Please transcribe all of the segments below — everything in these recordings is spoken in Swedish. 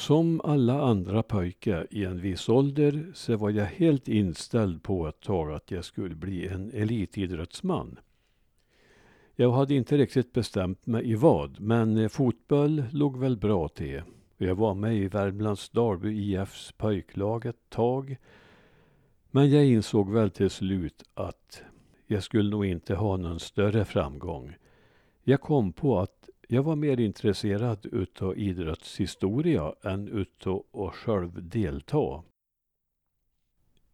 Som alla andra pojkar i en viss ålder så var jag helt inställd på ett tag att jag skulle bli en elitidrottsman. Jag hade inte riktigt bestämt mig i vad, men eh, fotboll låg väl bra till. Jag var med i Värmlands Dalby IFs pojklag ett tag. Men jag insåg väl till slut att jag skulle nog inte ha någon större framgång. Jag kom på att jag var mer intresserad utav idrottshistoria än utav att själv delta.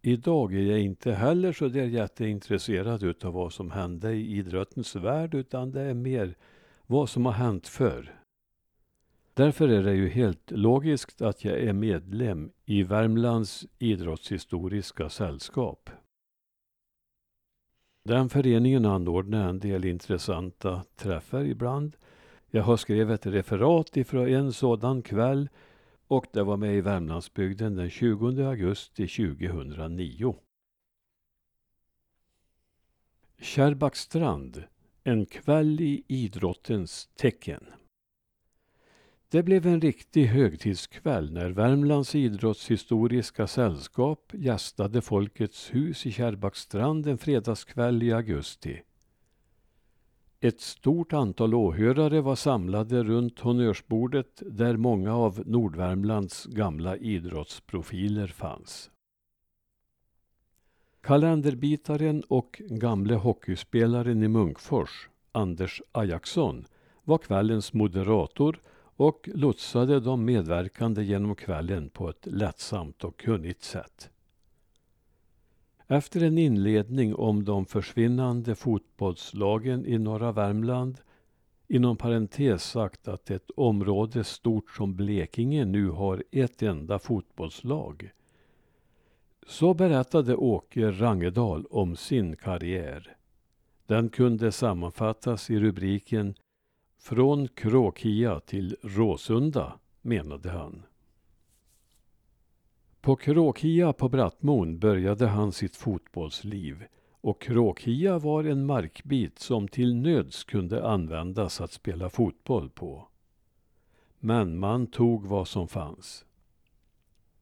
Idag är jag inte heller så där jätteintresserad utav vad som hände i idrottens värld utan det är mer vad som har hänt förr. Därför är det ju helt logiskt att jag är medlem i Värmlands idrottshistoriska sällskap. Den föreningen anordnar en del intressanta träffar ibland. Jag har skrivit ett referat ifrån en sådan kväll och det var med i Värmlandsbygden den 20 augusti 2009. Kärrbackstrand, en kväll i idrottens tecken. Det blev en riktig högtidskväll när Värmlands idrottshistoriska sällskap gästade Folkets hus i Kärrbackstrand en fredagskväll i augusti. Ett stort antal åhörare var samlade runt honnörsbordet där många av Nordvärmlands gamla idrottsprofiler fanns. Kalenderbitaren och gamle hockeyspelaren i Munkfors, Anders Ajaxson, var kvällens moderator och lotsade de medverkande genom kvällen på ett lättsamt och kunnigt sätt. Efter en inledning om de försvinnande fotbollslagen i norra Värmland inom parentes sagt att ett område stort som Blekinge nu har ett enda fotbollslag så berättade Åke Rangedal om sin karriär. Den kunde sammanfattas i rubriken Från Kråkia till Råsunda, menade han. På Kråkia på Brattmon började han sitt fotbollsliv och Kråkia var en markbit som till nöds kunde användas att spela fotboll på. Men man tog vad som fanns.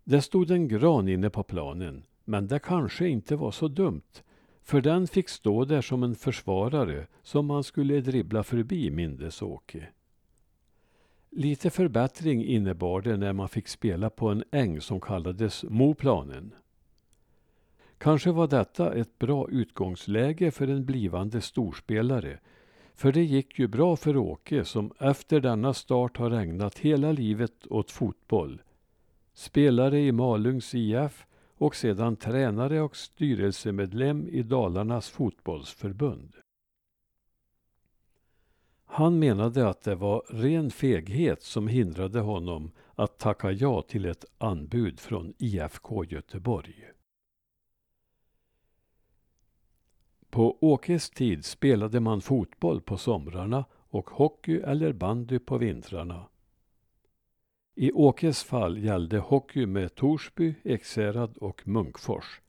Det stod en gran inne på planen, men det kanske inte var så dumt, för den fick stå där som en försvarare som man skulle dribbla förbi, mindes Åke. Lite förbättring innebar det när man fick spela på en äng som kallades Moplanen. Kanske var detta ett bra utgångsläge för en blivande storspelare. För det gick ju bra för Åke som efter denna start har ägnat hela livet åt fotboll. Spelare i Malungs IF och sedan tränare och styrelsemedlem i Dalarnas fotbollsförbund. Han menade att det var ren feghet som hindrade honom att tacka ja till ett anbud från IFK Göteborg. På Åkes tid spelade man fotboll på somrarna och hockey eller bandy på vintrarna. I Åkes fall gällde hockey med Torsby, Ekshärad och Munkfors.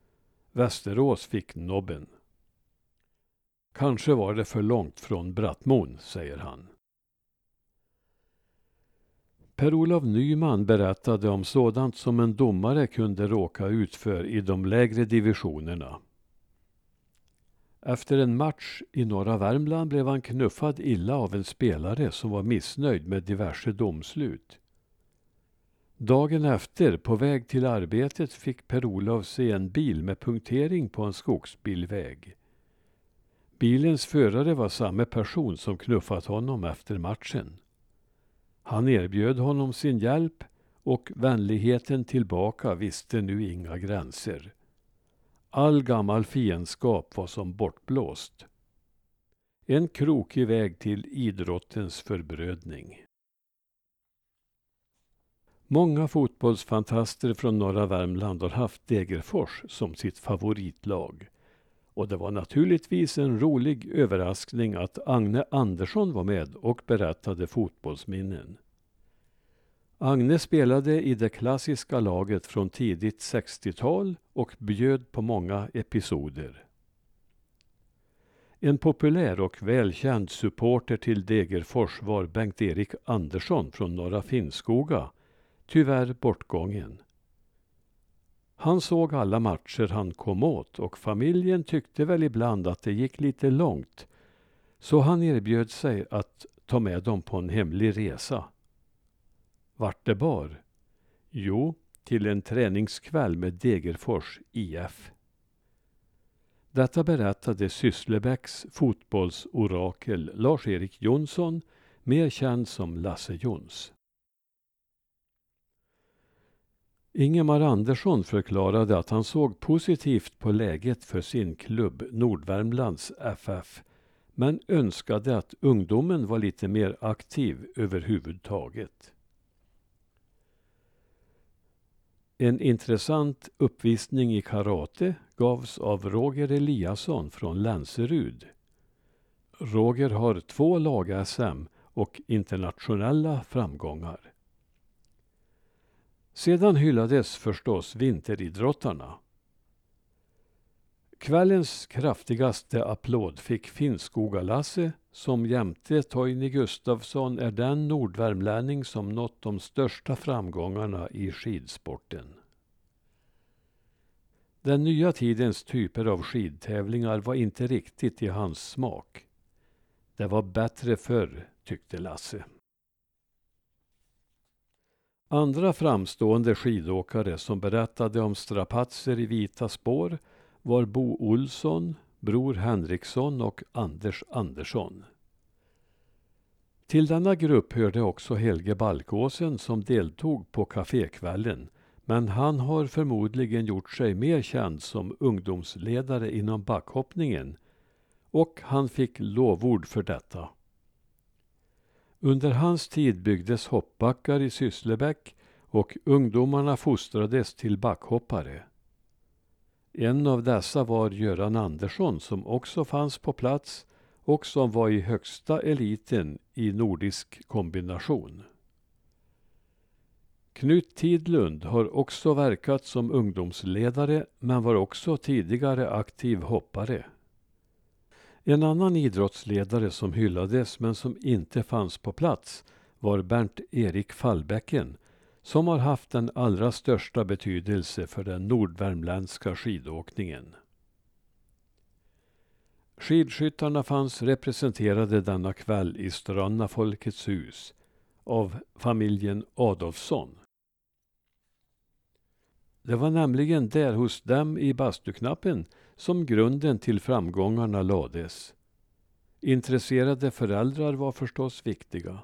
Västerås fick nobben. Kanske var det för långt från Brattmon, säger han. Per-Olof Nyman berättade om sådant som en domare kunde råka ut för i de lägre divisionerna. Efter en match i norra Värmland blev han knuffad illa av en spelare som var missnöjd med diverse domslut. Dagen efter, på väg till arbetet, fick Per-Olof se en bil med punktering på en skogsbilväg. Bilens förare var samma person som knuffat honom efter matchen. Han erbjöd honom sin hjälp och vänligheten tillbaka visste nu inga gränser. All gammal fiendskap var som bortblåst. En krokig väg till idrottens förbrödning. Många fotbollsfantaster från norra Värmland har haft Degerfors som sitt favoritlag. Och det var naturligtvis en rolig överraskning att Agne Andersson var med och berättade fotbollsminnen. Agne spelade i det klassiska laget från tidigt 60-tal och bjöd på många episoder. En populär och välkänd supporter till Degerfors var Bengt-Erik Andersson från Norra Finnskoga tyvärr bortgången. Han såg alla matcher han kom åt och familjen tyckte väl ibland att det gick lite långt. Så han erbjöd sig att ta med dem på en hemlig resa. Vart det bar? Jo, till en träningskväll med Degerfors IF. Detta berättade Sysslebäcks fotbollsorakel Lars-Erik Jonsson, mer känd som Lasse Jons. Ingemar Andersson förklarade att han såg positivt på läget för sin klubb Nordvärmlands FF men önskade att ungdomen var lite mer aktiv överhuvudtaget. En intressant uppvisning i karate gavs av Roger Eliasson från Länserud. Roger har två lag-SM och internationella framgångar. Sedan hyllades förstås vinteridrottarna. Kvällens kraftigaste applåd fick Finnskoga-Lasse som jämte Toini Gustafsson är den nordvärmlänning som nått de största framgångarna i skidsporten. Den nya tidens typer av skidtävlingar var inte riktigt i hans smak. Det var bättre förr, tyckte Lasse. Andra framstående skidåkare som berättade om strapatser i vita spår var Bo Olsson, Bror Henriksson och Anders Andersson. Till denna grupp hörde också Helge Balkåsen som deltog på kafékvällen men han har förmodligen gjort sig mer känd som ungdomsledare inom backhoppningen och han fick lovord för detta. Under hans tid byggdes hoppbackar i Sysslebäck och ungdomarna fostrades till backhoppare. En av dessa var Göran Andersson som också fanns på plats och som var i högsta eliten i nordisk kombination. Knut Tidlund har också verkat som ungdomsledare men var också tidigare aktiv hoppare. En annan idrottsledare som hyllades men som inte fanns på plats var Bernt-Erik Fallbäcken som har haft den allra största betydelse för den nordvärmländska skidåkningen. Skidskyttarna fanns representerade denna kväll i Stranna Folkets hus av familjen Adolfsson. Det var nämligen där hos dem i bastuknappen som grunden till framgångarna lades. Intresserade föräldrar var förstås viktiga.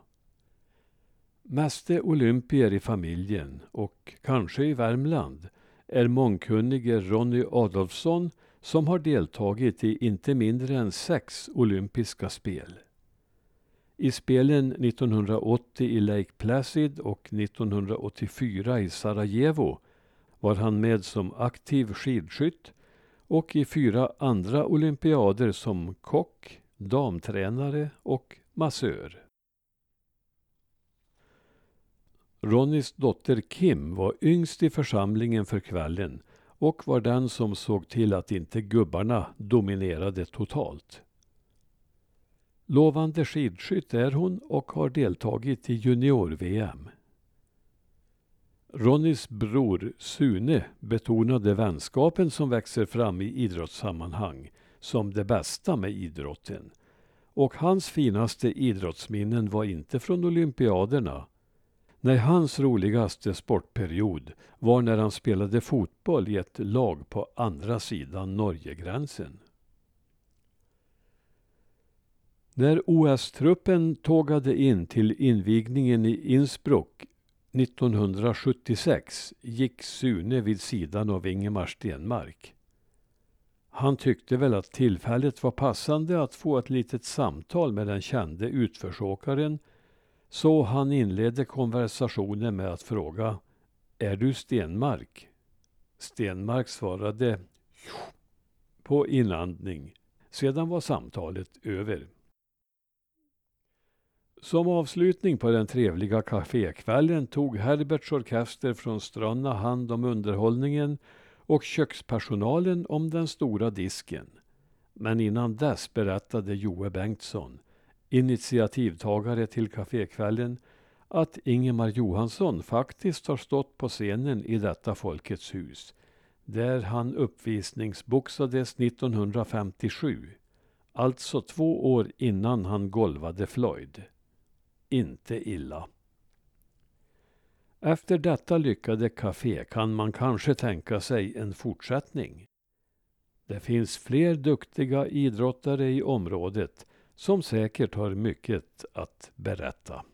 Meste olympier i familjen och kanske i Värmland är mångkunnige Ronny Adolfsson som har deltagit i inte mindre än sex olympiska spel. I spelen 1980 i Lake Placid och 1984 i Sarajevo var han med som aktiv skidskytt och i fyra andra olympiader som kock, damtränare och massör. Ronnys dotter Kim var yngst i församlingen för kvällen och var den som såg till att inte gubbarna dominerade totalt. Lovande skidskytt är hon och har deltagit i junior-VM. Ronnys bror Sune betonade vänskapen som växer fram i idrottssammanhang som det bästa med idrotten. Och hans finaste idrottsminnen var inte från olympiaderna. Nej, hans roligaste sportperiod var när han spelade fotboll i ett lag på andra sidan Norgegränsen. När OS-truppen tågade in till invigningen i Innsbruck 1976 gick Sune vid sidan av Ingemar Stenmark. Han tyckte väl att tillfället var passande att få ett litet samtal med den kände utförsåkaren så han inledde konversationen med att fråga Är du Stenmark? Stenmark svarade på inandning. Sedan var samtalet över. Som avslutning på den trevliga kafékvällen tog Herberts orkester från Strönna hand om underhållningen och kökspersonalen om den stora disken. Men innan dess berättade Joe Bengtsson, initiativtagare till kafékvällen, att Ingemar Johansson faktiskt har stått på scenen i detta Folkets hus, där han uppvisningsboxades 1957, alltså två år innan han golvade Floyd. Inte illa. Efter detta lyckade café kan man kanske tänka sig en fortsättning. Det finns fler duktiga idrottare i området som säkert har mycket att berätta.